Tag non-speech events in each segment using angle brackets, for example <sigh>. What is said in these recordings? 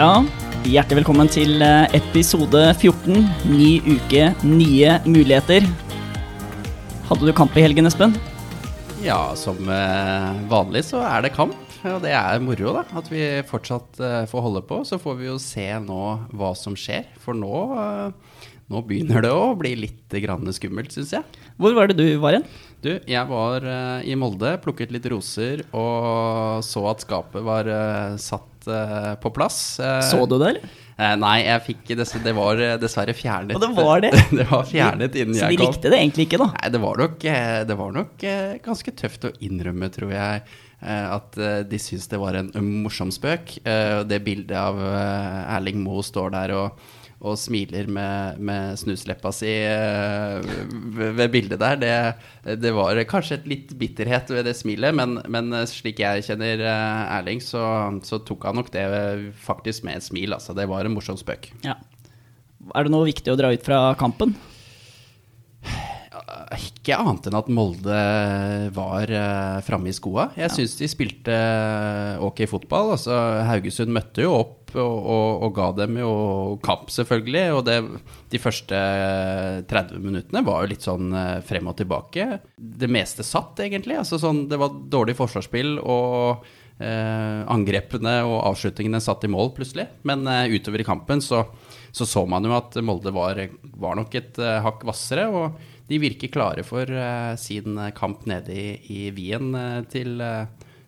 Ja, hjertelig velkommen til eh, episode 14. Ny uke, nye muligheter. Hadde du kamp i helgen, Espen? Ja, som eh, vanlig så er det kamp. Og det er moro, da. At vi fortsatt eh, får holde på. Så får vi jo se nå hva som skjer. For nå, nå begynner det å bli litt skummelt, syns jeg. Hvor var det du var igjen? Du, jeg var i Molde, plukket litt roser og så at skapet var eh, eh, på plass. Eh, Så du det, eller? eh, nei, jeg fikk dess det var dessverre fjernet. Og det var det? <laughs> det var fjernet innen Så de jeg kom. likte det egentlig ikke, da? Nei, det var nok, det var nok ganske tøft å innrømme, tror jeg, at de syntes det var en morsom spøk. Det bildet av Erling Moe står der og, og smiler med, med snusleppa si eh, ved ved bildet der, det, det var kanskje et litt bitterhet ved det smilet, men, men eh, slik jeg kjenner eh, Erling, så, så tok han nok det faktisk med et smil. Altså. Det var en morsom spøk. Ja. Er det noe viktig å dra ut fra kampen? Ikke annet enn at Molde var framme i skoa. Jeg syns de spilte ok fotball. Altså, Haugesund møtte jo opp og, og, og ga dem jo kamp, selvfølgelig. Og det, de første 30 minuttene var jo litt sånn eh, frem og tilbake. Det meste satt, egentlig. Altså, sånn, det var dårlig forsvarsspill, og eh, angrepene og avslutningene satt i mål plutselig. Men eh, utover i kampen så, så så man jo at Molde var, var nok et eh, hakk hvassere. og de virker klare for uh, sin kamp nede i, i Wien uh, til,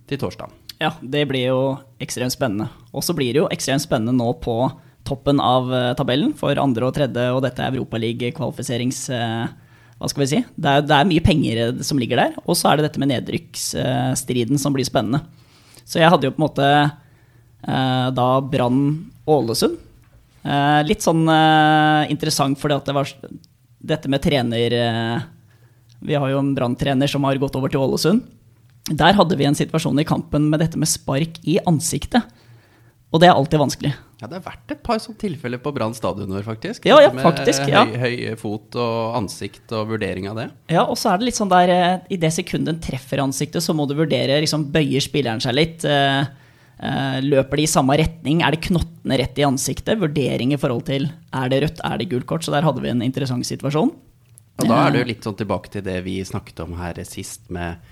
til torsdag. Ja, det blir jo ekstremt spennende. Og så blir det jo ekstremt spennende nå på toppen av eh, tabellen for andre og tredje, og dette er Europaliga-kvalifiserings... eh, hva skal vi si? Det er, det er mye penger eh, som ligger der, og så er det dette med nedrykksstriden som blir spennende. Så jeg hadde jo på en måte da Brann Ålesund. Litt sånn interessant fordi at det var dette med trener Vi har jo en Brann-trener som har gått over til Ålesund. Der hadde vi en situasjon i kampen med dette med spark i ansiktet. Og det er alltid vanskelig. Ja, Det har vært et par sånne tilfeller på Brann stadion vår, faktisk. Ja, ja, faktisk, ja. Høy, høy fot og ansikt og vurdering av det. Ja, og så er det litt sånn der eh, I det sekundet den treffer ansiktet, så må du vurdere liksom Bøyer spilleren seg litt? eh, eh, løper de i samme retning? Er det knottene rett i ansiktet? Vurdering i forhold til er det rødt, er det gult kort? Så der hadde vi en interessant situasjon. Og da er det jo litt sånn tilbake til det vi snakket om her sist med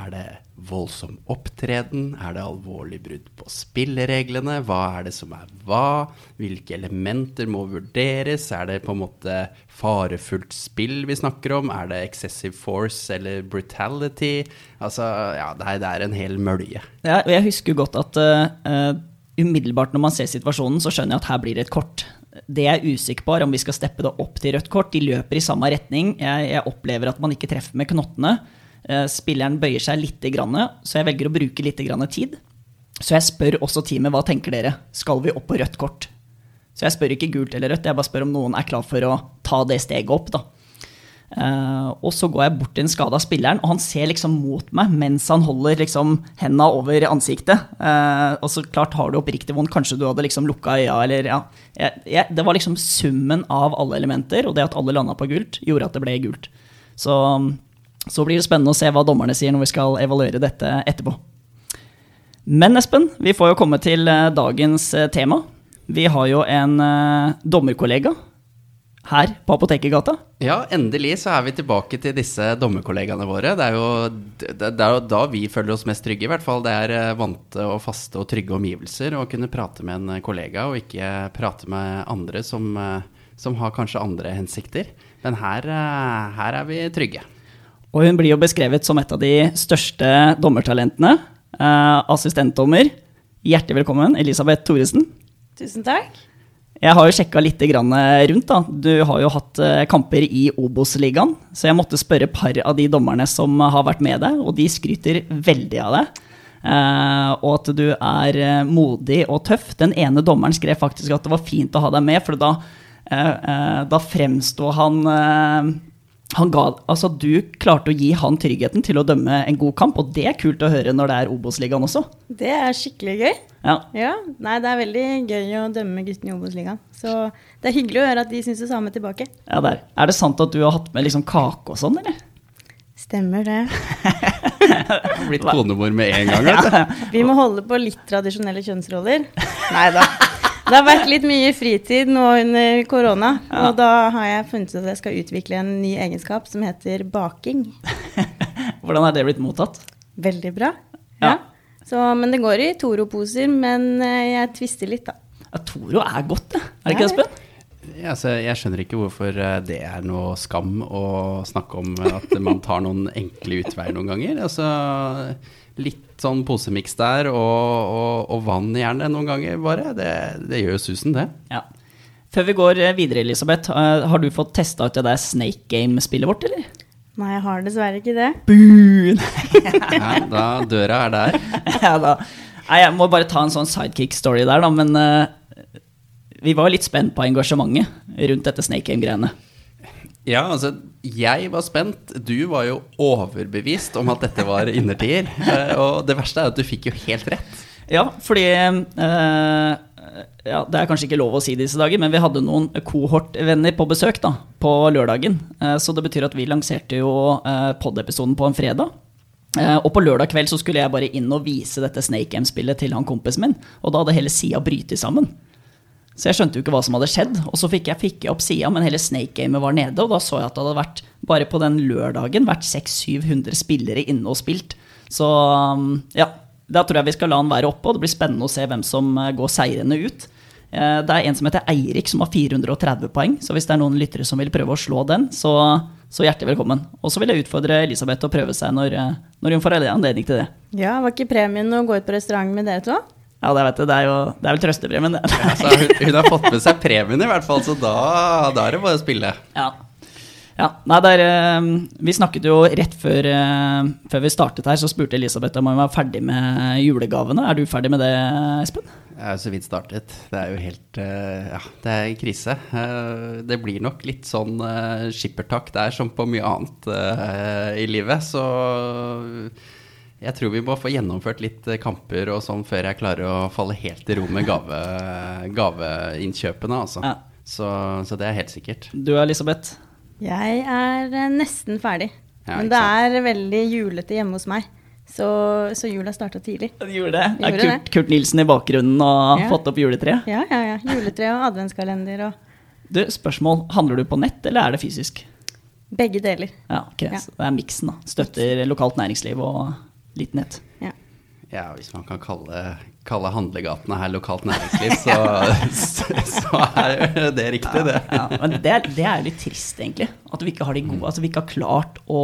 er det voldsom opptreden? Er det alvorlig brudd på spillereglene? Hva er det som er hva? Hvilke elementer må vurderes? Er det på en måte farefullt spill vi snakker om? Er det excessive force eller brutality? Altså, ja, det er, en hel mølje. Ja, jeg husker godt at uh, umiddelbart når man ser situasjonen, så skjønner jeg at her blir det et kort. Det jeg er usikker på, er om vi skal steppe det opp til rødt kort. De løper i samme retning. Jeg, jeg opplever at man ikke treffer med knottene. Eh, Spilleren bøyer seg litt, så jeg velger å bruke litt tid. Så jeg spør også teamet hva tenker dere. Skal vi opp på rødt kort? Så jeg spør ikke gult eller rødt, jeg bare spør om noen er klar for å ta det steget opp. da. Eh, og så går jeg bort til den skada spilleren, og han ser liksom mot meg mens han holder liksom henda over ansiktet. Eh, og så klart har du oppriktig vondt, kanskje du hadde liksom lukka øya, eller ja. Jeg, jeg, det var liksom summen av alle elementer, og det at alle landa på gult, gjorde at det ble gult. Så, så blir det spennende å se hva dommerne sier når vi skal evaluere dette etterpå. Men Espen, vi får jo komme til eh, dagens eh, tema. Vi har jo en eh, dommerkollega her på Apotekergata. Ja, endelig så er vi tilbake til disse dommerkollegaene våre. Det er jo, det, er jo da vi føler oss mest trygge, i hvert fall. Det er vante og faste og trygge omgivelser å kunne prate med en kollega, og ikke prate med andre som, som har kanskje andre hensikter. Men her, her er vi trygge. Og hun blir jo beskrevet som et av de største dommertalentene. Eh, assistentdommer. Hjertelig velkommen, Elisabeth Thoresen. Tusen takk. Jeg har jo sjekka litt grann rundt. da. Du har jo hatt eh, kamper i Obos-ligaen, så jeg måtte spørre par av de dommerne som har vært med deg, og de skryter veldig av deg. Eh, og at du er eh, modig og tøff. Den ene dommeren skrev faktisk at det var fint å ha deg med, for da, eh, eh, da fremsto eh, han ga, altså Du klarte å gi han tryggheten til å dømme en god kamp, og det er kult å høre når det er Obos-ligaen også. Det er skikkelig gøy. Ja, Ja, nei, Det er veldig gøy å dømme guttene i Obos-ligaen. Så det er hyggelig å høre at de syns det samme tilbake. ja der. Er det sant at du har hatt med liksom kake og sånn, eller? Stemmer det. <laughs> Blitt konemor med en gang. Vet du. Vi må holde på litt tradisjonelle kjønnsroller. Nei da. Det har vært litt mye fritid nå under korona, og da har jeg funnet ut at jeg skal utvikle en ny egenskap som heter baking. <laughs> Hvordan er det blitt mottatt? Veldig bra. Ja. Ja. Så, men det går i Toro-poser, men eh, jeg tvister litt, da. Ja, Toro er godt, det. Er det ikke Espen? Ja, altså, jeg skjønner ikke hvorfor eh, det er noe skam å snakke om at man tar noen enkle utveier noen ganger. Altså, litt sånn posemiks der, og, og, og vann gjerne noen ganger bare. Det, det gjør jo susen, det. Ja. Før vi går eh, videre, Elisabeth, eh, har du fått testa ut det der Snake Game-spillet vårt, eller? Nei, jeg har dessverre ikke det. Boon! <laughs> Ja, da døra er der. <laughs> ja, da. Nei, jeg må bare ta en sånn sidekick-story der, da, men uh, vi var litt spent på engasjementet rundt dette Snake Game-greiene. Ja, altså, jeg var spent. Du var jo overbevist om at dette var innertier. <laughs> Eh, Og det verste er at du fikk jo helt rett. Ja, fordi eh, ja, Det er kanskje ikke lov å si disse dager, men vi hadde noen kohortvenner på besøk da, på lørdagen. Eh, så det betyr at vi lanserte jo eh, pod-episoden på en fredag. Eh, og på lørdag kveld så skulle jeg bare inn og vise dette Snake M-spillet til han kompisen min. Og da hadde hele sida brytet sammen. Så jeg skjønte jo ikke hva som hadde skjedd. Og så fikk jeg, fikk opp sida, men hele Snake Gamet var nede. Og da så jeg at det hadde vært, bare på den lørdagen, vært 600-700 spillere inne og spilt. Så um, ja, da tror jeg vi skal la han være oppe, og det blir spennende å se hvem som eh, går seirende ut. Eh, Det er en som heter Eirik som har 430 poeng, så hvis det er noen lyttere som vil prøve å slå den, så, så hjertelig velkommen. Og så vil jeg utfordre Elisabeth til å prøve seg når, eh, når hun får anledning til det. Ja, Var ikke premien å gå ut på restaurant med dere to? Ja, det vet du, det er jo det er vel trøstepremien, det. Altså, hun, hun har fått med seg premien i hvert fall, så da, da er det bare å spille. Ja. ja. Nei, det er, eh, vi snakket jo rett før, eh, før vi startet her, så spurte Elisabeth om hun var ferdig med julegavene. Er du ferdig med det, Espen? Jeg er jo så vidt startet. Det er jo helt eh, Ja, det er krise. Det blir nok litt sånn skippertak der som på mye annet i livet, så jeg tror vi må få gjennomført litt eh, kamper og sånn før jeg klarer å falle helt i ro med gave, <laughs> gaveinnkjøpene, altså. Ja. Så, så det er helt sikkert. Du, Elisabeth? Jeg er eh, nesten ferdig. Ja, men det sant. er veldig julete hjemme hos meg. Så, så jula starta tidlig. Du gjorde det. Jeg Er Kurt, Kurt, Kurt Nilsen i bakgrunnen og Ja. fått opp juletreet? Ja, ja, ja. Juletre og adventskalender og Du, spørsmål. Handler du på nett, eller er det fysisk? begge deler. Ja, ok. Ja. Så det er miksen, da. Støtter lokalt næringsliv og litt nett. Ja. Ja, hvis man kan kalle, kalle handlegatene her lokalt næringsliv, så, så, <laughs> <laughs> så er det riktig, det. Ja, men det er, det er litt trist, egentlig. At vi ikke har de gode Altså vi ikke har klart å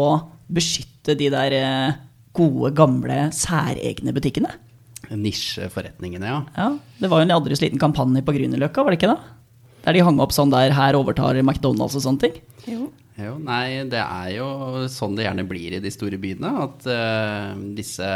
beskytte de der eh, gode, gamle, særegne butikkene. Nisjeforretningene, ja. Ja, Det var jo en aldri liten kampanje på Grünerløkka, var det ikke det? Der de hang opp sånn der 'her overtar McDonald's' og sånne ting. Jo. Jo, nei, det er jo sånn det gjerne blir i de store byene. At uh, disse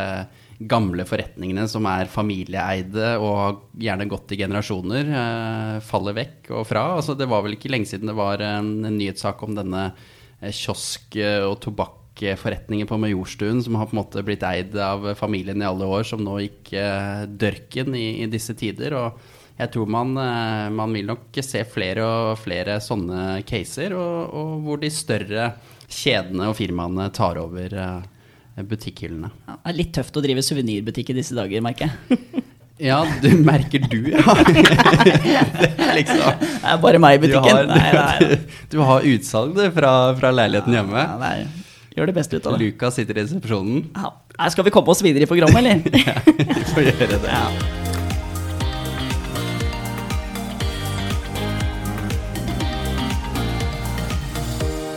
gamle forretningene som er familieeide og gjerne gått i generasjoner, uh, faller vekk og fra. Altså, det var vel ikke lenge siden det var en, en nyhetssak om denne eh, kiosk- og tobakkforretningen på Majorstuen som har på en måte blitt eid av familien i alle år, som nå gikk uh, dørken i, i disse tider. og jeg tror man, eh, man vil nok se flere og flere sånne caser, og, og hvor de større kjedene og firmaene tar over eh, butikkhyllene. Ja, det er litt tøft å drive suvenirbutikk i disse dager, merker jeg. <laughs> Ja, du merker du, <laughs> ja. <laughs> Det liksom Det er bare meg i Du butikken. har, Nei, nei, du har utsalg du, fra, fra leiligheten hjemme. Ja, nei. Gjør det beste ut av det. Lukas sitter i resepsjonen. Ja. Skal vi komme oss videre i programmet, eller? ja, Vi får gjøre det. Ja.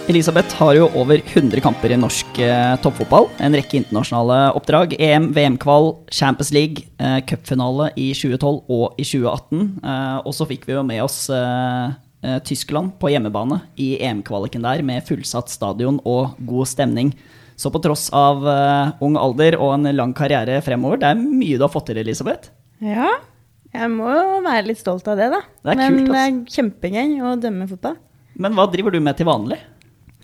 Elisabeth har jo over 100 kamper i norsk eh, toppfotball. En rekke internasjonale oppdrag. EM, VM-kval, Champions League, eh, cupfinale i 2012 og i 2018. Eh, og så fikk vi jo med oss eh, eh, Tyskland på hjemmebane i EM-kvaliken der, med fullsatt stadion og god stemning. Så på tross av eh, ung alder og en lang karriere fremover, det er mye du har fått til, Elisabeth. ja. Jeg må jo være litt stolt av det, da. Det er Men kult, det er kjempegøy å dømme fotball. Men hva driver du med til vanlig?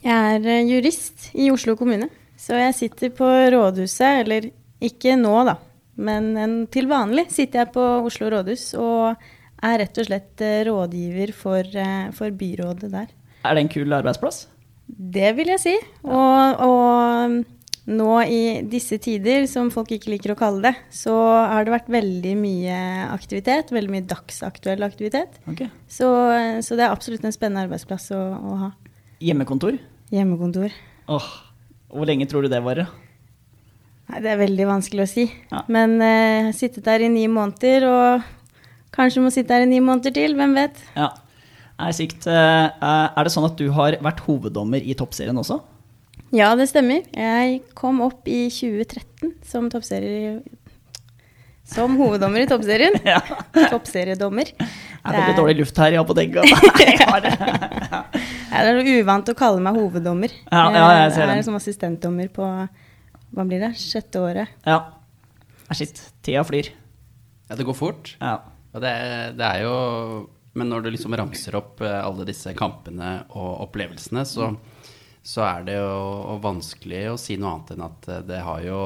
Jeg er eh, jurist i Oslo kommune, så jeg sitter på rådhuset, eller ikke nå, da, men til vanlig sitter jeg på Oslo rådhus og er rett og slett eh, rådgiver for, eh, for byrådet der. Er det en kul arbeidsplass? Det vil jeg si. Og, og nå i disse tider, som folk ikke liker å kalle det, så har det vært veldig mye aktivitet. Veldig mye dagsaktuell aktivitet. Okay. Så, så det er absolutt en spennende arbeidsplass å, å ha. Hjemmekontor? Hjemmekontor. Åh, hvor lenge tror du det varer? Nei, det er veldig vanskelig å si. Ja. Men eh, har sittet der i ni måneder, og kanskje må sitte her i ni måneder til. Hvem vet? Ja. Er, sikt, Eh, er det sånn at du har vært hoveddommer i toppserien også? Ja, det stemmer. Jeg kom opp i 2013 som toppserie... Som hoveddommer i toppserien. <laughs> Ja. Toppseriedommer. Er veldig dårlig luft her i apoteket? <laughs> <laughs> Jeg har det. Ja, det er noe uvant å kalle meg hoveddommer. Ja, ja, jeg ser er som assistentdommer på hva blir det, sjette året. Ja. Ah, shit. Tida flyr. Ja, det går fort. Ja. Og det, det er jo Men når du liksom ramser opp eh, alle disse kampene og opplevelsene, så, så er det jo vanskelig å si noe annet enn at eh, det har jo,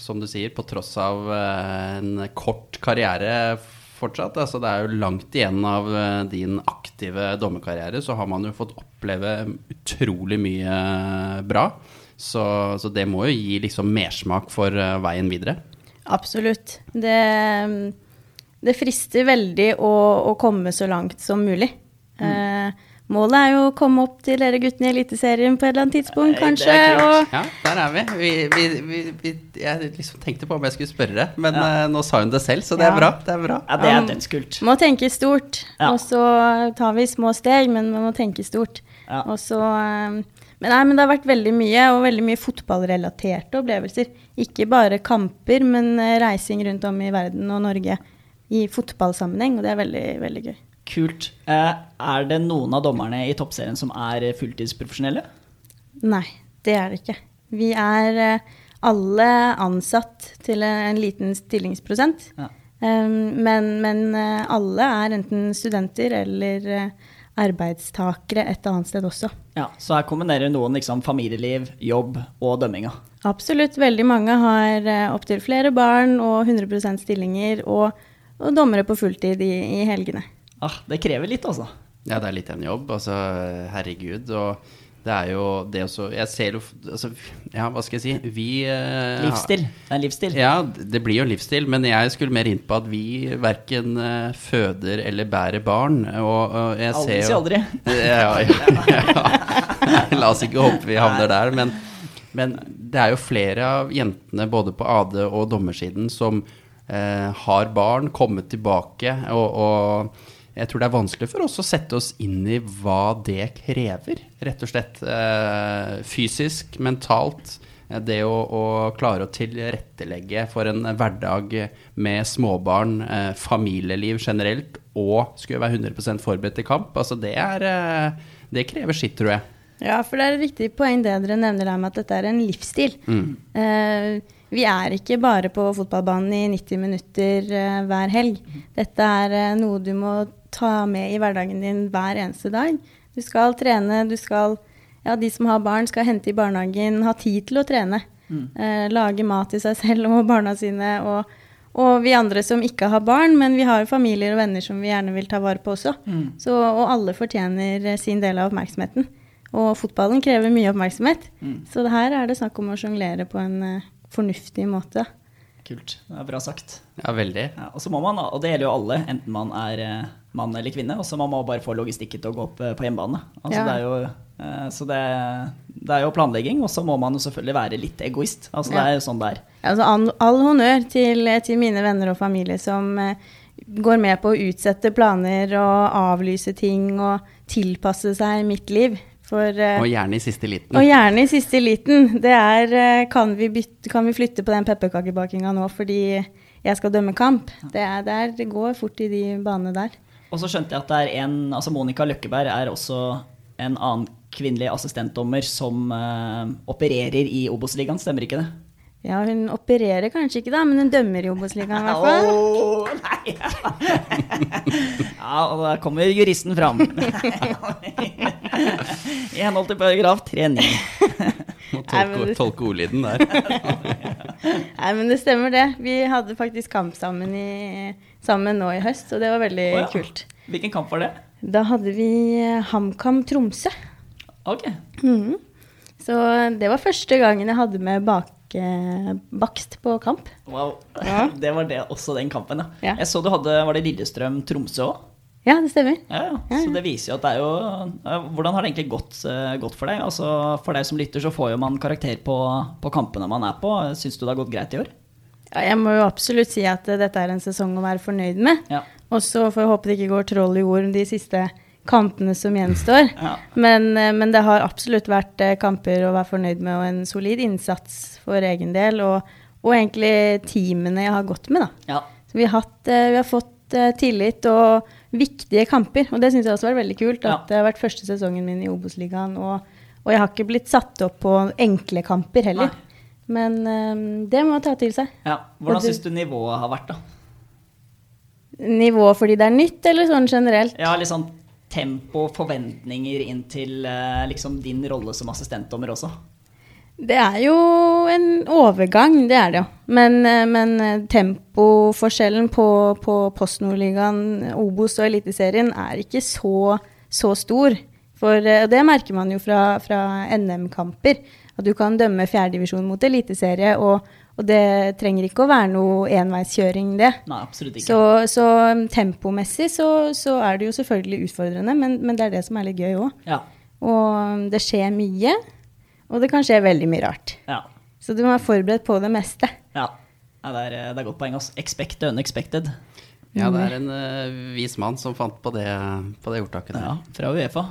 som du sier, på tross av eh, en kort karriere fortsatt, altså det er jo langt igjen av eh, din aktive dommerkarriere, så har man jo fått oppleve utrolig mye bra. Så, så det må jo gi liksom mersmak for eh, veien videre. Absolutt. Det, det frister veldig å, å komme så langt som mulig. Mm. Eh, målet er jo å komme opp til dere guttene i Eliteserien på et eller annet tidspunkt, kanskje. det er. Og, Ja, der er vi. vi, vi, vi, vi jeg liksom tenkte på om jeg skulle spørre men Ja. eh, nå sa hun det selv, så det er Ja. bra. Det er bra. ja, det er dødskult. må tenke stort. Ja. Og så tar vi små steg, men man må tenke stort. Ja. Og så, eh, men, nei, men det har vært veldig mye, og veldig mye fotballrelaterte opplevelser. Ikke bare kamper, men eh, reising rundt om i verden og Norge i fotballsammenheng, og det er veldig, veldig gøy. Kult. Eh, er det noen av dommerne i toppserien som er fulltidsprofesjonelle? Nei, det er det ikke. Vi er eh, alle ansatt til en, en liten stillingsprosent. Ja. Um, men, men eh, alle er enten studenter eller arbeidstakere et annet sted også. Ja, Så her kombinerer noen liksom familieliv, jobb og dømminga. Absolutt. Veldig mange har opptil flere barn og 100 stillinger, og, og dommere på fulltid i, i helgene. Ah, det krever litt, altså. Ja, det er litt en jobb. Altså, herregud. Og det er jo det også Jeg ser jo altså, Ja, hva skal jeg si? Vi eh, Livsstil. Det er livsstil. Ja, det blir jo livsstil, men jeg skulle mer inn på at vi verken eh, føder eller bærer barn. Og, og jeg Aldri ser si jo aldri. <laughs> ja, ja, ja. <laughs> La oss ikke håpe vi havner der, men, men det er jo flere av jentene både på AD og dommersiden som eh, har barn, kommet tilbake, og, og jeg tror det er vanskelig for oss å sette oss inn i hva det krever, rett og slett. Eh, fysisk, mentalt. Eh, Det å, å klare å tilrettelegge for en hverdag med småbarn, eh, familieliv generelt, og skulle være 100 forberedt til kamp, altså det er Det krever sitt, tror jeg. Ja, for det er et viktig poeng det dere nevner der med at dette er en livsstil. Eh, vi er ikke bare på fotballbanen i 90 minutter eh, hver helg. Dette er eh, noe du må ta med i hverdagen din hver eneste dag. Du skal trene, du skal Ja, de som har barn, skal hente i barnehagen, ha tid til å trene. Eh, lage mat til seg selv og barna sine. Og, og vi andre som ikke har barn, men vi har jo familier og venner som vi gjerne vil ta vare på også. Så, og alle fortjener eh, sin del av oppmerksomheten. Og fotballen krever mye oppmerksomhet. Så her er det snakk om å sjonglere på en fornuftig måte. Kult. Det er bra sagt. Ja, veldig. Ja, og så må man, og det gjelder jo alle, enten man er eh, mann eller kvinne, og så må man bare få logistikken til å gå opp eh, på hjemmebane. Altså, Ja. det er jo, eh, så det, det er jo planlegging, og så må man jo selvfølgelig være litt egoist. Altså, Det er jo sånn det er. Altså, all, all honnør til, til mine venner og familie som går med på å utsette planer og avlyse ting og tilpasse seg mitt liv. For, eh, Og gjerne i siste liten. Og gjerne i siste liten. Det er eh, kan vi, bytte, kan vi flytte på den pepperkakebakinga nå fordi jeg skal dømme kamp? Det, er, det, er, det går fort i de banene der. Og så skjønte jeg at det er en, altså Monica Løkkeberg er også en annen kvinnelig assistentdommer som uh, opererer i Obos-ligaen, stemmer ikke det? Ja, hun opererer kanskje ikke, da, men hun dømmer i Obos-ligaen i hvert fall. Oh, nei. <laughs> ja, og da kommer juristen fram. <laughs> I henhold til paragraf 3-9. Må Nei, men tolke, tolke ordlyden der. <laughs> Nei, men det stemmer det. Vi hadde faktisk kamp sammen, i, sammen nå i høst, og det var veldig oh, ja. kult. Hvilken kamp var det? Da hadde vi eh, HamKam Tromsø. Ok. Mhm. Så det var første gangen jeg hadde med bake, bakst på kamp. Wow. Ja. <laughs> Det var det også den kampen, ja. Ja. Jeg så du hadde Var det Lillestrøm-Tromsø òg? Ja, det stemmer. Ja, Så det viser jo at det er jo Hvordan har det egentlig gått, eh, gått for deg? Altså, For deg som lytter, så får jo man karakter på, på kampene man er på. Syns du det har gått greit i år? Ja, jeg må jo absolutt si at eh, dette er en sesong å være fornøyd med. Ja. Og så får jeg håpe det ikke går troll i ord de siste kampene som gjenstår. Ja. Men, eh, men det har absolutt vært kamper å være fornøyd med, og en solid innsats for egen del. Og, og egentlig teamene jeg har gått med, da. ja. Så vi har, hatt, vi har fått tillit og viktige kamper, og det syns jeg også har vært veldig kult. Ja. At det har vært første sesongen min i Obos-ligaen, og, og jeg har ikke blitt satt opp på enkle kamper heller. Men um, det må man ta til seg. ja. Hvordan syns du nivået har vært, da? Nivå fordi det er nytt, eller sånn generelt? Ja, litt sånn tempo, forventninger inn til eh, liksom din rolle som assistentdommer også. Det er jo en overgang, det er det jo. Men, eh, men eh, tempoforskjellen på, på Post Nordligaen, Obos og Eliteserien er ikke så, så stor. For eh, det merker man jo fra, fra NM-kamper. At du kan dømme fjerdedivisjon mot eliteserie, og, og det trenger ikke å være noe enveiskjøring, det. Nei, absolutt ikke. Så, så um, tempomessig så, så er det jo selvfølgelig utfordrende, men, men det er det som er litt gøy òg. Ja. Og um, det skjer mye, og det kan skje veldig mye rart. Ja. Så du må være forberedt på det meste. ja. ja det, er, det er godt poeng. Altså. Expect the unexpected. Ja, det er en uh, vis mann som fant på det, på det ordtaket der. Ja, fra Uefa.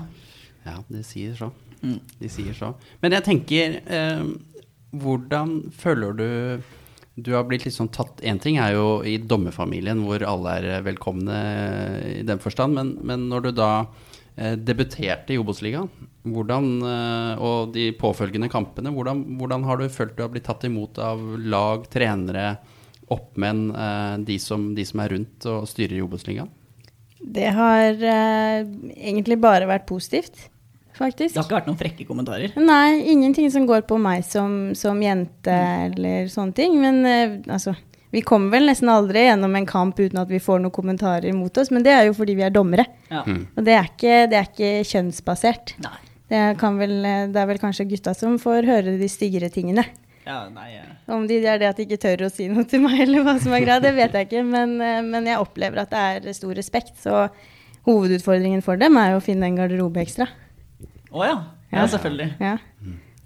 Ja, de sier så. Mm. De sier så. Men jeg tenker, eh, hvordan føler du du har blitt litt sånn tatt En ting er jo i dommerfamilien hvor alle er eh, velkomne i den forstand, men, men når du da eh, debuterte i Obos-ligaen, hvordan, eh, og de påfølgende kampene, hvordan, hvordan har du følt du har blitt tatt imot av lag, trenere, oppmenn, eh, de, som, de som er rundt og styrer i Obos-ligaen? Det har eh, egentlig bare vært positivt, faktisk. Det har ikke vært noen frekke kommentarer. Nei, ingenting som går på meg som, som jente eller sånne ting. Men eh, altså, vi kommer vel nesten aldri gjennom en kamp uten at vi får noen kommentarer mot oss. Men det er jo fordi vi er dommere. Ja. Og det er ikke, det er ikke kjønnsbasert. Nei. Det, kan vel, det er vel kanskje gutta som får høre de styggere tingene. Ja, nei ja. Om de, det er det at de ikke tør å si noe til meg, eller hva som er greia, det vet jeg ikke. Men, eh, men jeg opplever at det er stor respekt. Så hovedutfordringen for dem er jo å finne en garderobe ekstra. Å ja. ja. Ja. selvfølgelig. Ja.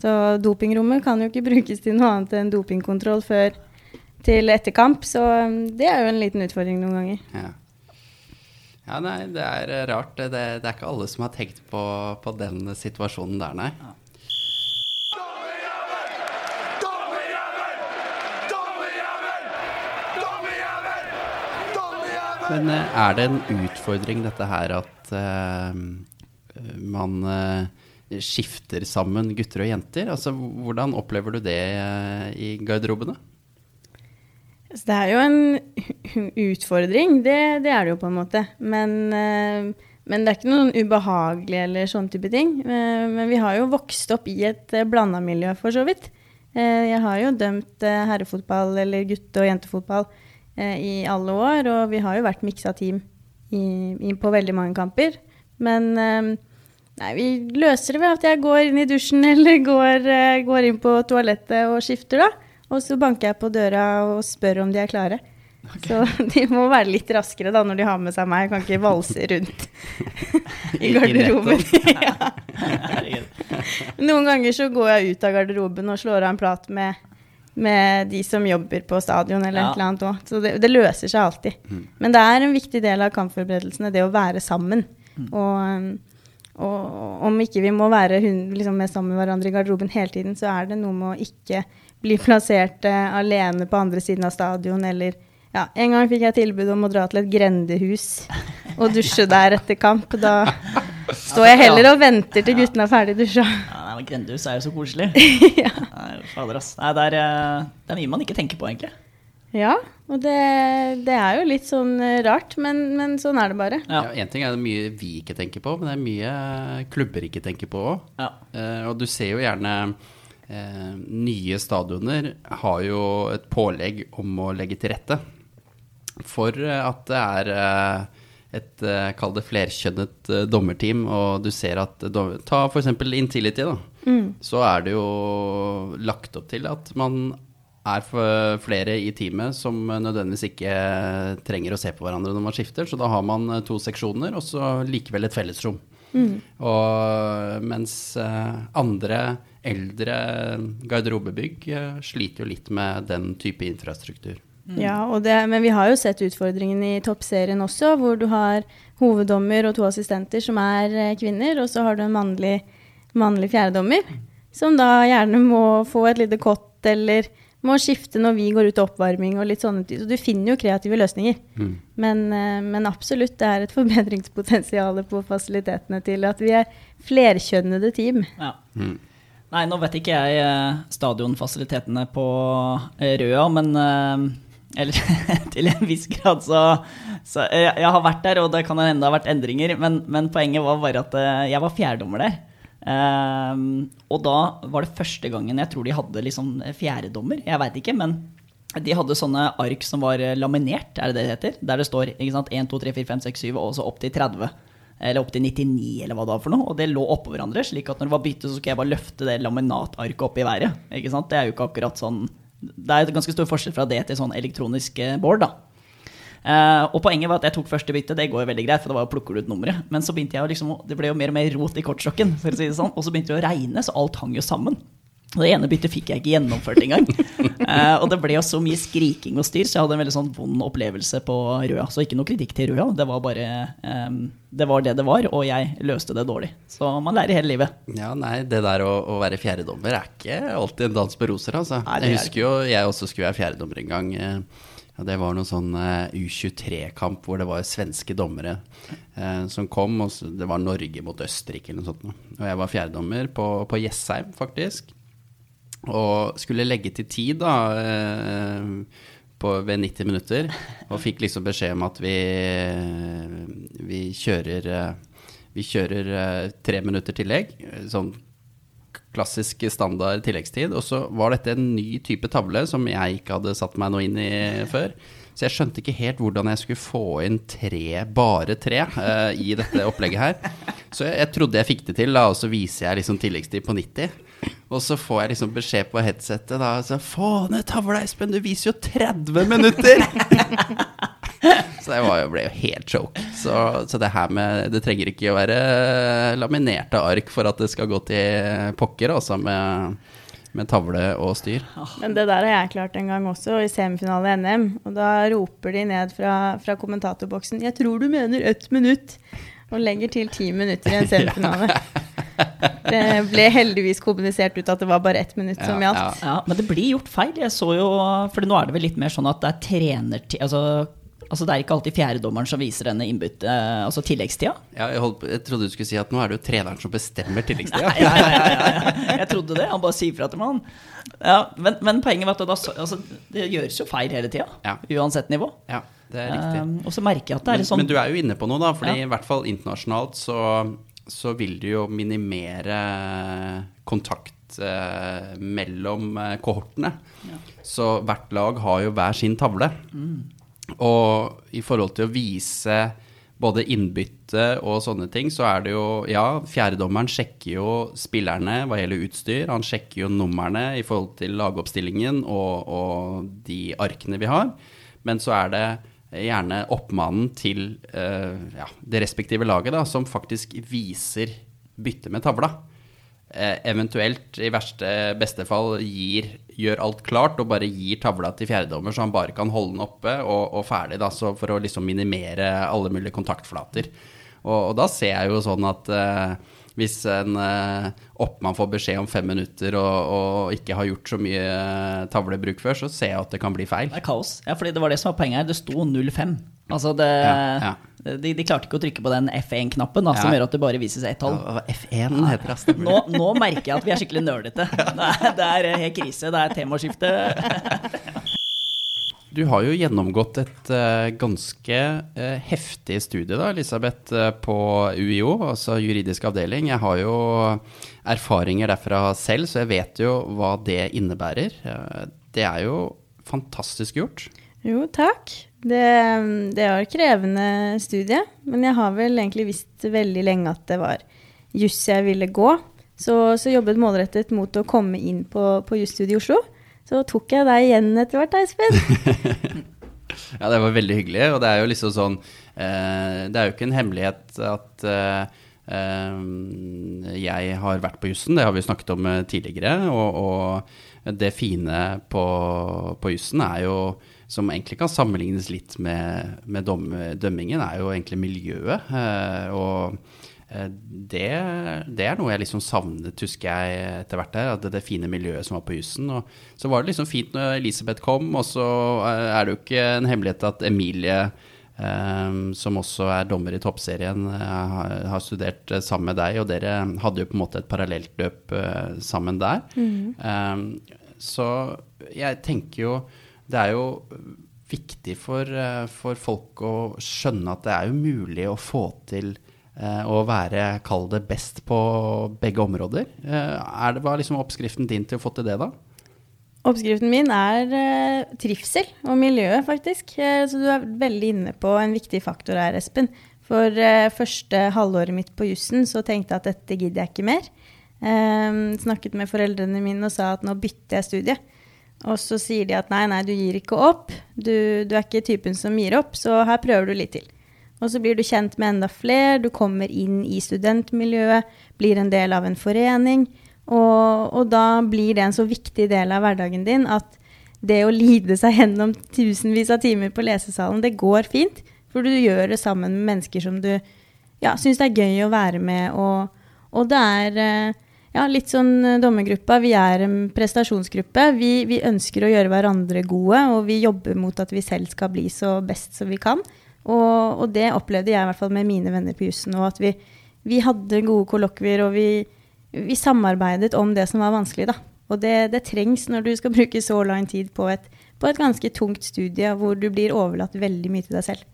Så dopingrommet kan jo ikke brukes til noe annet enn dopingkontroll før til etterkamp, så um, det er jo en liten utfordring noen ganger. Ja. ja, nei, det er eh, rart. Det, det er ikke alle som har tenkt på, på den situasjonen der, nei. Men eh, er det en utfordring dette her at uh, man uh, skifter sammen gutter og jenter? Altså, hvordan opplever du det uh, i garderobene? Så det er jo en utfordring, det, det er det jo på en måte. Men, eh, men det er ikke noen ubehagelig eller sånn type ting. Eh, Men vi har jo vokst opp i et blanda miljø, for så vidt. Eh, Jeg har jo dømt eh, herrefotball eller gutte- og jentefotball eh, i alle år, og vi har jo vært miksa team i, på veldig mange kamper. Men eh, nei, vi løser det ved at jeg går inn i dusjen <laughs> eller går, eh, går inn på toalettet og skifter, da. Og så banker jeg på døra og spør om de er klare. Så <laughs> de må være litt raskere da når de har med seg meg. Jeg kan ikke valse rundt <laughs> I- garderoben. <laughs> ja. Noen ganger så går jeg ut av garderoben og slår av en prat med, med de som jobber på stadion eller Ja. et eller annet òg. Så det, det løser seg alltid. Men det er en viktig del av kampforberedelsene, det å være sammen. Og, um, og om ikke vi må være liksom, med sammen med hverandre i garderoben hele tiden, så er det noe med å ikke bli plassert uh, alene på andre siden av stadion eller ja, En gang fikk jeg tilbud om å dra til et grendehus og dusje der etter kamp. Da står jeg heller og venter til guttene er ferdig dusja. Ja, nei, Grendehus er jo så koselig. <laughs> ja. Nei, fader, ass. Nei, det, er, eh, det er mye man ikke tenker på, egentlig. Ja, og det, det er jo litt sånn eh, rart, men, men sånn er det bare. Ja. Ja, en ting er det mye vi ikke tenker på, men det er mye klubber ikke tenker på òg. Ja. Uh, og du ser jo gjerne eh, nye stadioner har jo et pålegg om å legge til rette for eh, at det er eh, et eh, kall det flerkjønnet dommerteam, og du ser at dommer, dom- Ta f.eks. Intility, da. Så er det jo lagt opp til at man er flere i teamet som nødvendigvis ikke trenger å se på hverandre når man skifter, så da har man to seksjoner, og så likevel et fellesrom. Og mens andre eldre garderobebygg eh, sliter jo litt med den type infrastruktur. Ja, og det, men vi har jo sett utfordringen i toppserien også, hvor du har hoveddommer og to assistenter som er eh, kvinner, og så har du en mannlig, mannlig fjerdedommer, som da gjerne må få et lite kott, eller må skifte når vi går ut til oppvarming og litt sånne ting. Så du finner jo kreative løsninger. Men, eh, men absolutt, det er et <laughs> forbedringspotensial på fasilitetene til at vi er flerkjønnede team. Ja. Nei, nå vet ikke jeg eh, stadionfasilitetene på eh, Røa, men eh, Eller <laughs> til en viss grad, så, så jeg, har vært der, og det kan hende det har vært endringer, men, men poenget var bare at jeg var fjerdommer der. Og da var det første gangen jeg tror de hadde liksom fjerdedommer. Jeg veit ikke, men de hadde sånne ark som var laminert, er det det det heter? Der det står ikke sant, 1, 2, 3, 4, 5, 6, 7 og så opp til 30. Eller opp til 99, eller hva det var for noe. Og det lå oppå hverandre, slik at når det var bytte, så skulle jeg bare løfte det laminatarket opp i været. Ikke sant? Det er jo ikke akkurat sånn Det er et ganske stor forskjell fra det til sånn elektronisk eh, board, da. Eh, og poenget var at jeg tok første bytte, det går jo veldig greit, for det var jo plukker du ut nummeret. Men så begynte jeg å liksom, det ble jo mer og mer rot i kortstokken, for å si det sånn. Og så begynte det å regne, så alt hang jo sammen. Det ene byttet fikk jeg ikke gjennomført engang. <laughs> Eh, og det ble jo så mye skriking og styr, så jeg hadde en veldig sånn vond opplevelse på Røa. Så ikke noe kritikk til Røa, det var bare eh, Det var det det var, og jeg løste det dårlig. Så man lærer hele livet. Ja, nei, det der å, å være fjerdedommer er ikke alltid en dans på roser, altså. Nei, jeg husker jo, jeg også skulle være fjerdedommer en gang. eh, Ja, det var noen sånn uh, U23-kamp hvor det var svenske dommere uh, som kom. Og så, det var Norge mot Østerrike eller noe sånt. Og jeg var fjerdedommer på, på Jessheim, faktisk. Og skulle legge til tid, da. Eh, på, ved 90 minutter. Og fikk liksom beskjed om at vi, vi kjører eh, Vi kjører eh, tre minutter tillegg. Sånn klassisk standard tilleggstid. Og så var dette en ny type tavle som jeg ikke hadde satt meg noe inn i før. Så jeg skjønte ikke helt hvordan jeg skulle få inn tre, bare tre, uh, i dette opplegget her. Så jeg, jeg trodde jeg fikk det til, da, og så viser jeg liksom tilleggstid på 90. Og så får jeg liksom beskjed på headsetet da, altså, få ned tavla, Espen, du viser jo 30 minutter! <laughs> Så det var ble jo helt choke. Så, så det her med Det trenger ikke å være laminerte ark for at det skal gå til pokker, altså, med, med tavle og styr. Men det der har jeg klart en gang også, i semifinale i NM. Og da roper de ned fra, fra kommentatorboksen 'Jeg tror du mener ett minutt', og legger til ti minutter i en <laughs> semifinale. <laughs> Det ble heldigvis kommunisert ut at det var bare ett minutt som gjaldt. Ja, Men det blir gjort feil. Jeg så jo, for nå er det vel litt mer sånn at det er trenertid altså, altså Det er ikke alltid fjerdedommeren som viser denne innbytte, altså tilleggstida. Ja, jeg, holdt, jeg trodde du skulle si at nå er det jo treneren som bestemmer tilleggstida. Ja, ja, ja, ja, ja. Jeg trodde det. Han bare sier fra til meg. Ja, men, men poenget var at da, altså, det gjøres jo feil hele tida. Ja. Uansett nivå. Ja, det er riktig. Um, og så merker jeg at det er Men, sånn men du er jo inne på noe, da. Fordi Ja. i hvert fall internasjonalt så, så vil du jo minimere kontakt eh, mellom kohortene. kohortene. Så hvert lag har jo hver sin tavle. Og i forhold til å vise både innbytte og sånne ting, så er det jo Ja, fjerdedommeren sjekker jo spillerne hva gjelder utstyr. Han sjekker jo numrene i forhold til lagoppstillingen og, og de arkene vi har. Men så er det gjerne oppmannen til uh, ja, det respektive laget da, som faktisk viser bytte med tavla. Uh, eventuelt, i verste beste fall, gir, gjør alt klart og bare gir tavla til fjerdedommer, så han bare kan holde den oppe og, og ferdig, da, for å liksom minimere alle mulige kontaktflater. Og, og da ser jeg jo sånn at eh, hvis en eh, oppmann får beskjed om fem minutter og, og ikke har gjort så mye eh, tavlebruk før, så ser jeg at det kan bli feil. Det er kaos. Ja, fordi det var det som var poenget her. Det sto 05. Altså det Ja, ja. De, de klarte ikke å trykke på den F1-knappen, som Ja. gjør at det bare vises ett tall. Ja, F1 heter det, Nå, nå merker jeg at vi er skikkelig nerdete. <laughs> Det er, det er helt krise. Det er temaskifte. <laughs> Du har jo gjennomgått et uh, ganske uh, heftig studie, da, Elisabeth, uh, på UiO, altså juridisk avdeling. Jeg har jo erfaringer derfra selv, så jeg vet jo hva det innebærer. Det er jo fantastisk gjort. Jo, takk. Det, det var krevende studie, men jeg har vel egentlig visst veldig lenge at det var juss jeg ville gå. Så, så jobbet målrettet mot å komme inn på, på jusstudiet i Oslo. Så tok jeg deg igjen etter hvert, Espen. <laughs> Ja, det var veldig hyggelig, og det er jo liksom sånn eh, Det er jo ikke en hemmelighet at eh, eh, jeg har vært på jussen, det har vi snakket om eh, tidligere. Og, og det fine på, på jussen er jo, som egentlig kan sammenlignes litt med, med dømmingen, er jo egentlig miljøet. Eh, og det, det er noe jeg liksom savnet, husker jeg etter hvert der. At det, det fine miljøet som var på jussen. Så var det liksom fint når Elisabeth kom, og så eh, er det jo ikke en hemmelighet at Emilie eh, som også er dommer i toppserien, eh, har, studert eh, sammen med deg, og dere hadde jo på en måte et parallelt løp eh, sammen der. Eh, så jeg tenker jo Det er jo viktig for, eh, for folk å skjønne at det er jo mulig å få til eh, å være, kall det, best på begge områder. Eh, er det, hva er liksom oppskriften din til å få til det, da? Oppskriften min er eh, trivsel og miljø, faktisk. Eh, så du er veldig inne på en viktig faktor her, Espen. For eh, første halvåret mitt på jussen så tenkte jeg at dette gidder jeg ikke mer. Eh, snakket med foreldrene mine og sa at nå bytter jeg studie. Og så sier de at nei, nei, du gir ikke opp. Du, du er ikke typen som gir opp, så her prøver du litt til. Og så blir du kjent med enda flere, du kommer inn i studentmiljøet, blir en del av en forening. Og, og da blir det en så viktig del av hverdagen din at det å lide seg gjennom tusenvis av timer på lesesalen, det går fint. For du gjør det sammen med mennesker som du ja, syns det er gøy å være med. Og, og det er eh, ja, litt sånn eh, dommergruppa. Vi er en prestasjonsgruppe. Vi, vi ønsker å gjøre hverandre gode, og vi jobber mot at vi selv skal bli så best som vi kan. Og, og det opplevde jeg i hvert fall med mine venner på jussen. Og at vi, vi hadde gode kollokvier, og vi, vi samarbeidet om det som var vanskelig, da. Og det, det trengs når du skal <laughs> bruke så lang tid på et, på et ganske tungt studie hvor du blir overlatt veldig mye til deg selv.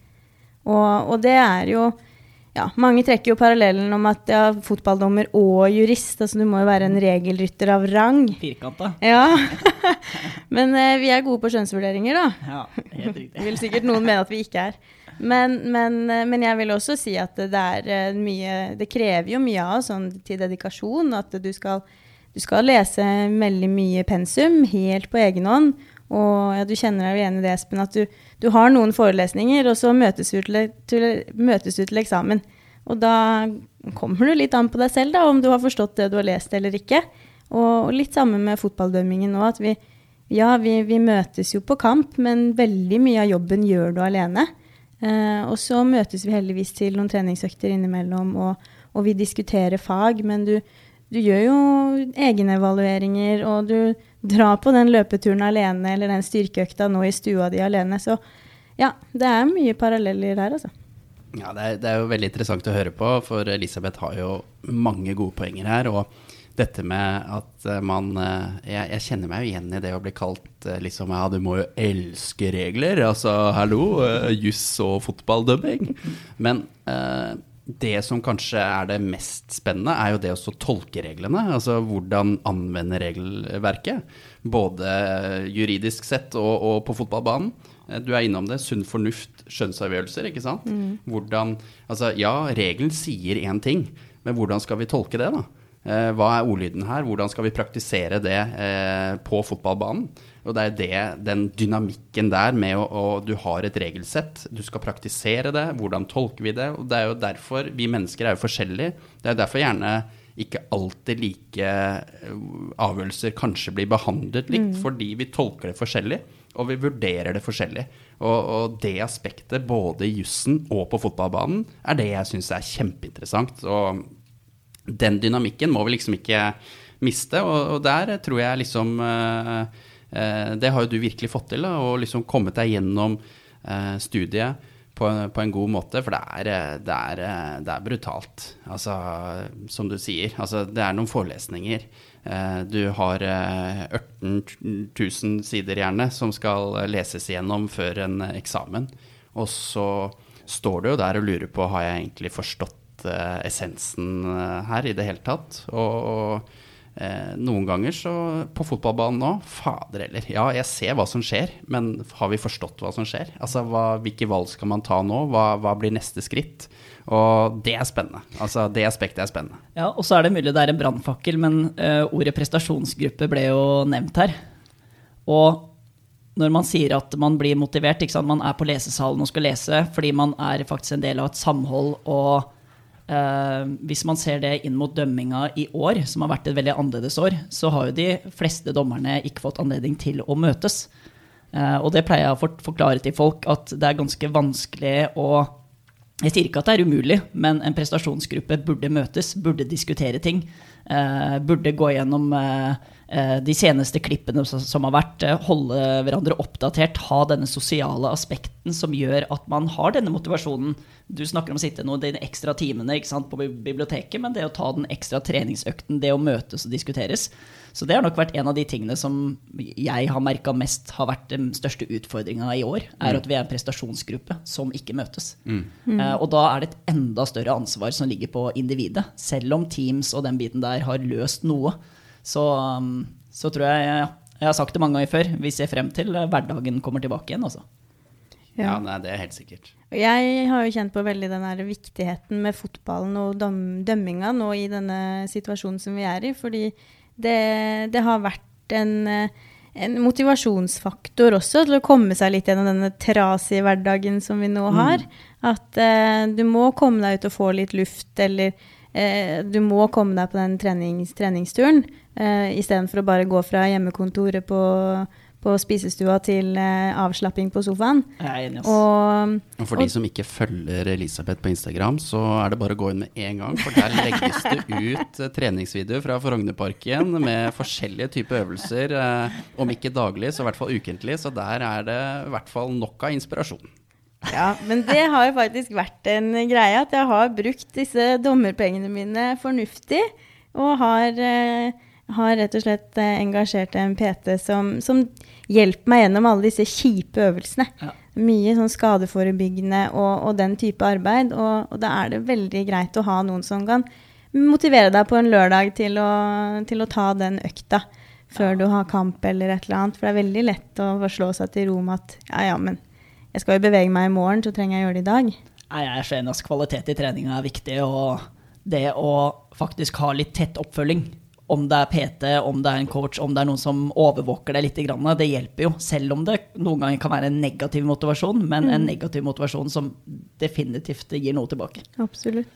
Og, og det er jo ja, Mange trekker jo parallellen om at ja, fotballdommer og jurist, altså du må jo være en regelrytter av rang. Firkanta. Ja. <laughs> Men eh, vi er gode på skjønnsvurderinger, da. Ja, helt riktig. <laughs> Vil sikkert noen mene at vi ikke er. Men, men, eh, men jeg vil også si at det er eh, mye Det krever jo mye av sånn, til dedikasjon. At du skal, du skal lese veldig mye pensum helt på egen hånd. Og ja, du kjenner deg jo igjen i det, Espen, at du, du har noen forelesninger, og så møtes du til, til, møtes du til eksamen. Og da kommer du litt an på deg selv, da, om du har forstått det du har lest eller ikke. Og, litt samme med fotballdømmingen nå, at ja, vi, vi møtes jo på kamp, men veldig mye av jobben gjør du alene. Eh, og så møtes vi heldigvis til noen treningsøkter innimellom, og, og vi diskuterer fag, men du, du gjør jo egenevalueringer, og du drar på den løpeturen alene eller den styrkeøkta nå i stua di alene. Så ja, det er mye paralleller der, altså. Ja, det er, det er jo veldig interessant å høre på, for Elisabeth har jo mange gode poenger her. Og dette med at eh, man eh, jeg, jeg kjenner meg jo igjen i det å bli kalt eh, liksom Ja, du må jo elske regler. Altså, hallo, juss og fotballdømming. Men eh, det som kanskje er det mest spennende, er jo det å tolke reglene. Altså hvordan anvende regelverket. Både juridisk sett og, og på fotballbanen. Du er innom det. Sunn fornuft, skjønnsavgjørelser, ikke sant. Hvordan Altså, ja, regelen sier én ting, men hvordan skal vi tolke det, da? Eh, Hva er ordlyden her? Hvordan skal vi praktisere det eh, på fotballbanen? Og det er det, den dynamikken der med å, å Du har et regelsett, du skal praktisere det. Hvordan tolker vi det? Og det er jo derfor Vi mennesker er jo forskjellige. Det er derfor gjerne ikke alltid like eh, avgjørelser kanskje blir behandlet likt, fordi vi tolker det forskjellig, og vi vurderer det forskjellig. Og, og det aspektet, både i jussen og på fotballbanen, er det jeg syns er kjempeinteressant. Og den dynamikken må vi liksom ikke miste, og, og der tror jeg liksom eh, eh, Det har jo du virkelig fått til, da, og liksom kommet deg gjennom eh, studiet på, en- på en god måte, for det er, det, er, det er brutalt. Altså, som du sier, altså, det er noen forelesninger. Du har eh, 18 000 sider gjerne som skal leses igjennom før en eksamen. Og så står du jo der og lurer på har jeg egentlig forstått eh, essensen eh, her i det hele tatt. Og, og eh, noen ganger så på fotballbanen nå, fader heller. Ja, jeg ser hva som skjer, men har vi forstått hva som skjer? Altså, hva, hvilke valg skal man ta nå? Hva, hva blir neste skritt? Og det er spennende. Altså, det aspektet er spennende. Ja, og så er det mulig det er en brannfakkel, men uh, ordet prestasjonsgruppe ble jo nevnt her. Og når man sier at man blir motivert, ikke sant? man er på lesesalen og skal lese fordi man er faktisk en del av et samhold, og hvis man ser det inn mot dømminga i år, som har vært et veldig annerledes år, så har jo de fleste dommerne ikke fått anledning til å møtes. Eh, og det pleier jeg å forklare til folk, at det er ganske vanskelig å jeg sier ikke at det er umulig, men en prestasjonsgruppe burde møtes, burde diskutere ting. Eh, burde gå gjennom eh, eh, de seneste klippene som, har vært, eh, holde hverandre oppdatert, ha denne sosiale aspekten som gjør at man har denne motivasjonen. Du snakker om å sitte noen de ekstra timene ikke sant, på biblioteket, men det å ta den ekstra treningsøkten, det å møtes og diskuteres. Så det har nok vært en av de tingene som jeg har merka mest har vært den største utfordringa i år, er at vi er en prestasjonsgruppe som ikke møtes. Eh, og da er det et enda større ansvar som ligger på individet. Selv om Teams og den biten der har løst noe, så, um, så tror jeg ja, Jeg har sagt det mange ganger før, vi ser frem til eh, hverdagen kommer tilbake igjen, altså. Ja, nei, det er helt sikkert. Jeg har jo kjent på veldig den her viktigheten med fotballen og døm dømminga nå i denne situasjonen som vi er i. Fordi det, det har vært en, eh, en motivasjonsfaktor også til å komme seg litt gjennom denne trasige hverdagen som vi nå har. At eh, du må komme deg ut og få litt luft, eller eh, du må komme deg på den trenings, treningsturen. Eh, Istedenfor å bare gå fra hjemmekontoret på, på spisestua til uh, avslapping på sofaen. Jeg er enig. Og, Og for de som ikke følger Elisabeth på Instagram, så er det bare å gå inn med en gang. For der legges det ut uh, treningsvideoer fra Frognerparken med forskjellige typer øvelser. Uh, Om ikke daglig, så i hvert fall ukentlig. Så der er det i hvert fall nok av inspirasjon. Ja, men det har jo faktisk vært en greie at jeg har brukt disse dommerpengene mine fornuftig, og har, eh, har rett og slett eh, engasjert en PT som, som hjelper meg gjennom alle disse kjipe øvelsene. Ja. Mye sånn skadeforebyggende og, og den type arbeid, og, og da er det veldig greit å ha noen som kan motivere deg på en lørdag til å, til å ta den økta før du har kamp eller et eller annet. For det er veldig lett å slå seg til ro med at ja, ja, men jeg skal jo bevege meg i morgen, så trenger jeg å gjøre det i dag. Nei, jeg skjønner at. Kvalitet i treninga er viktig, og det å faktisk ha litt tett oppfølging, om det er PT, om det er en coach, om det er noen som overvåker deg litt, det hjelper jo. Selv om det noen ganger kan være en negativ motivasjon, men en negativ motivasjon som definitivt gir noe tilbake. Absolutt.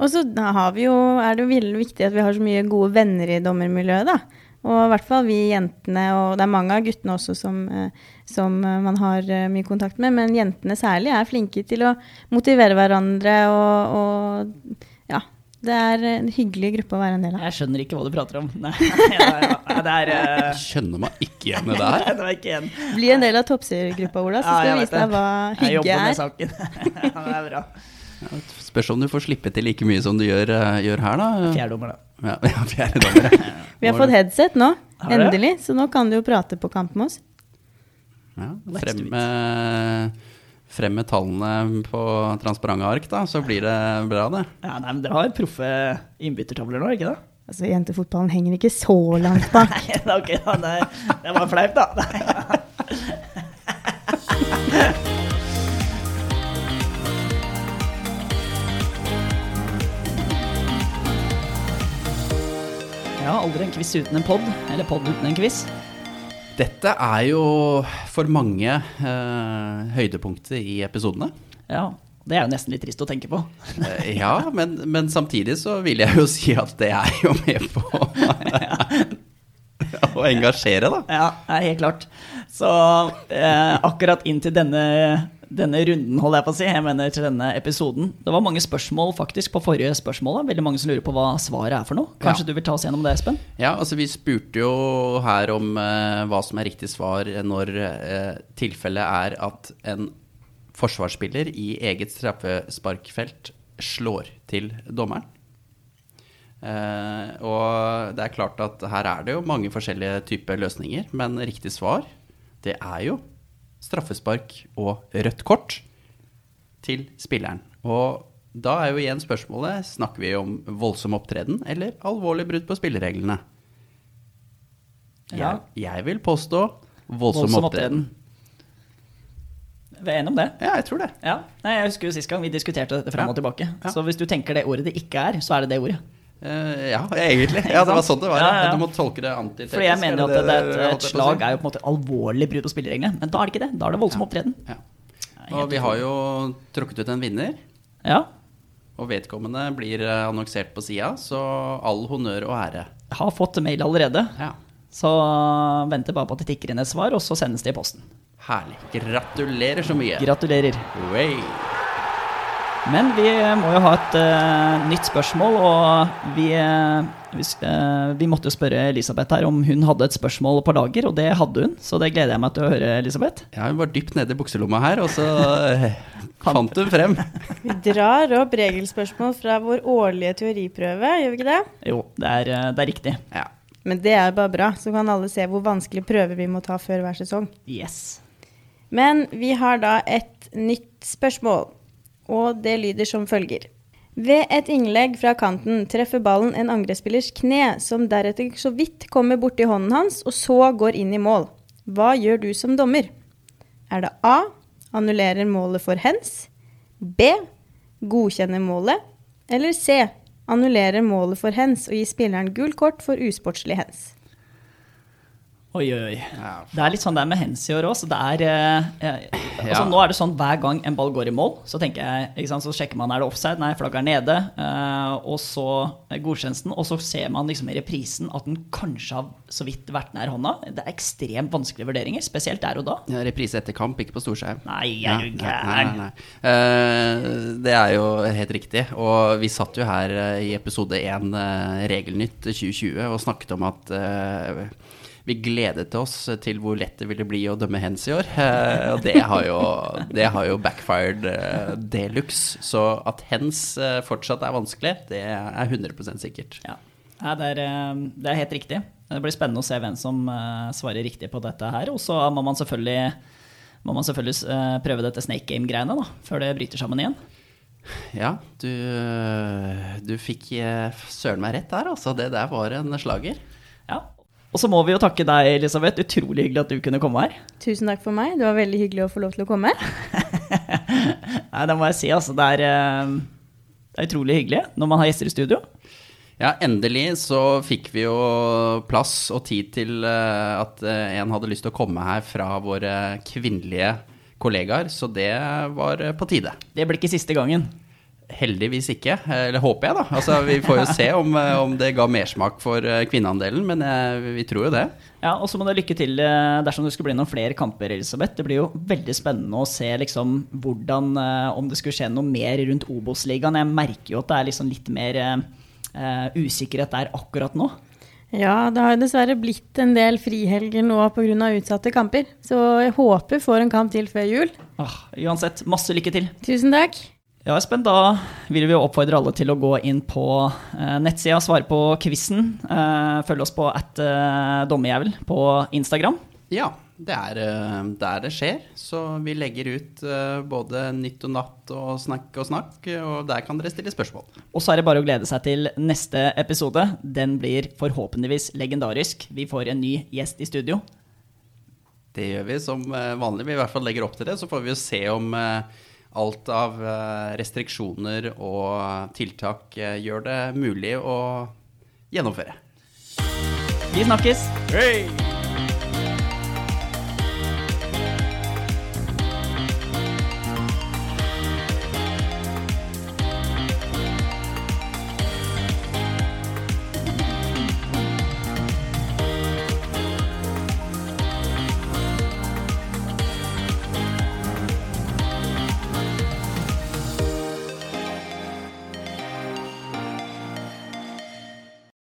Og så har vi jo, er det jo veldig viktig at vi har så mye gode venner i dommermiljøet, da. Og i hvert fall vi jentene, og det er mange av guttene også som, eh, som eh, man har eh, mye kontakt med, men jentene særlig er flinke til å motivere hverandre og, og. Det er en hyggelig gruppe å være en del av. Jeg skjønner ikke hva du prater om. <laughs> Nei, ja, ja, er uh... Skjønner meg ikke igjen i det her. <laughs> Det ikke en Bli en del av toppseriegruppa, Ola, så skal jeg vise deg hva hygge er. Jeg jobber med saken. <laughs> Ja, det er bra. Ja, Spørs om du får slippe til like mye som du gjør, eh, gjør her, da. Fjerdommer, da. Ja, fjerdommer. Vi har fått headset nå, endelig, så nå kan du jo prate på kamp med oss. Ja, frem, frem med tallene på transparente ark, da, så blir det bra, det. Ja, nei, men Dere har proffe innbyttertavler nå, ikke det? Altså, Jentefotballen henger ikke så langt bak. Nei, <laughs> ok, da, det, det var fleip, da. Nei. Ja, aldri en quiz uten en pod, eller pod uten en quiz. Dette er jo for mange eh, høydepunktet i episodene. Ja, det er jo nesten litt trist å tenke på. Eh, ja, men, men samtidig så vil jeg jo <laughs> si at det er jo med på <laughs> å engasjere, da. Ja, helt klart. Så eh, akkurat inn til denne, denne runden, holder jeg på å si, jeg mener til denne episoden. Det var mange spørsmål faktisk på forrige spørsmål. Veldig mange som lurer på hva svaret er for noe. Kanskje Ja. du vil ta oss gjennom det, Espen? Ja, altså vi spurte jo her om eh, hva som er riktig svar når eh, tilfellet er at en forsvarsspiller i eget straffesparkfelt slår til dommeren. Eh, og det er klart at her er det jo mange forskjellige typer løsninger, men riktig svar, det er jo straffespark og rødt kort til spilleren. Og Da er jo igjen spørsmålet Snakker vi om voldsom opptreden eller alvorlig brudd på spillereglene? Ja. Jeg, jeg vil påstå voldsom, Voldsom opptreden. Vi er enige om det? Ja, jeg tror det. Ja. Nei, jeg husker jo sist gang vi diskuterte dette fram og tilbake. Ja. Så hvis du tenker det ordet det ikke er, så er det det ordet. Eh, ja, egentlig. Ja, det var sånn det var. Ja, ja. Du må tolke det antitetisk. Fordi jeg mener at det, det, det, et, slag er jo på en måte alvorlig brudd på spillereglene. Men da er det ikke det. Da er det voldsom opptreden. ja. Og vi har jo trukket ut en vinner. Ja. Og vedkommende blir eh, annonsert på sida, så all honnør og ære. Jeg har fått mail allerede. Ja. Så venter bare på at det tikker inn et svar, og så sendes det i posten. Herlig. Gratulerer så mye. Gratulerer. Way. Men vi må jo ha et uh, nytt spørsmål, og vi, uh, vi, eh, vi måtte jo spørre Elisabeth her om hun hadde et spørsmål på lager, og det hadde hun. Så det gleder jeg meg til å høre, Elisabeth. Ja, hun var dypt nede i bukselomma her, og så eh, <laughs> fant hun frem. <laughs> Vi drar opp regelspørsmål fra vår årlige teoriprøve, gjør vi ikke det? Jo, det er, eh, det er riktig. Ja. Men det er bare bra, så kan alle se hvor vanskelige prøver vi må ta før hver sesong. Yes. Men vi har da et nytt spørsmål, og det lyder som følger. Ved et innlegg fra kanten treffer ballen en angrepsspillers kne, som deretter så vidt kommer borti hånden hans, og så går inn i mål. Hva gjør du som dommer? Er det A. Annullerer målet for hens. B. Godkjenner målet. Eller C. Annullerer målet for hens og gir spilleren gult kort for usportslig hens. Oi, oi, oi. Det er litt sånn det er med hens i år òg. Eh, eh, altså. Nå er det sånn hver gang en ball går i mål, så jeg, sant, så sjekker man er det offside, nei, flagget er nede. eh, og så godkjennes den, og så ser man liksom i reprisen at den kanskje har så vidt vært nær hånda. Det er ekstremt vanskelige vurderinger, spesielt der og da. Ja, Reprise etter kamp, ikke på storskjerm. Nei, jeg er jo gæren? det er jo helt riktig. Og vi satt jo her i episode 1 uh, Regelnytt 2020 og snakket om at eh, vi gledet oss til hvor lett det ville bli å dømme hens i år. Eh, og det har jo, det har jo backfired uh, de luxe. Så at hens eh, fortsatt er vanskelig, det er 100% sikkert. Ja. Det, er, eh, det er helt riktig. Det blir spennende å se hvem som eh, svarer riktig på dette her. Og så må man selvfølgelig, må man selvfølgelig eh, prøve dette snake game-greiene da, før det bryter sammen igjen. Ja, du, du fikk eh, søren meg rett der, altså. Det der var en slager. Ja. Og så må vi jo takke deg, Elisabeth. Utrolig hyggelig at du kunne komme her. Tusen takk for meg. Det var veldig hyggelig å få lov til å komme. <laughs> Nei, det må jeg si, altså. Det er, eh, det er utrolig hyggelig når man har gjester i studio. Ja, endelig så fikk vi jo plass og tid til eh, at eh, en hadde lyst til å komme her fra våre kvinnelige kollegaer, så det var på tide. Det blir ikke siste gangen. Heldigvis ikke, eller håper jeg, da. Altså, vi får jo se om, eh, om det ga mersmak for eh, kvinneandelen, men eh, vi tror jo det. Ja, Og så må det lykke til dersom det skulle bli noen flere kamper, Elisabeth. Det blir jo veldig spennende å se liksom hvordan Om det skulle skje noe mer rundt Obos-ligaen. Jeg merker jo at det er liksom litt mer eh, eh, usikkerhet der akkurat nå. Ja, det har jo dessverre blitt en del frihelger nå pga. utsatte kamper. Så jeg håper får en kamp til før jul. Ah, uansett, masse lykke til. Tusen takk. Ja, Espen, da vil vi oppfordre alle til å gå inn på eh, nettsida, svare på quizen. Eh, følg oss på at eh, dommerjævel på Instagram. Ja, det er eh, der det skjer. Så vi legger ut eh, både nytt og natt og snakk og snakk, og der kan dere stille spørsmål. Og så er det bare å glede seg til neste episode. Den blir forhåpentligvis legendarisk. Vi får en ny gjest i studio. Det gjør vi som eh, vanlig. Vi i hvert fall legger opp til det. Så får vi jo se om alt av eh, restriksjoner og tiltak eh, gjør det mulig å gjennomføre. Vi snakkes! Hey!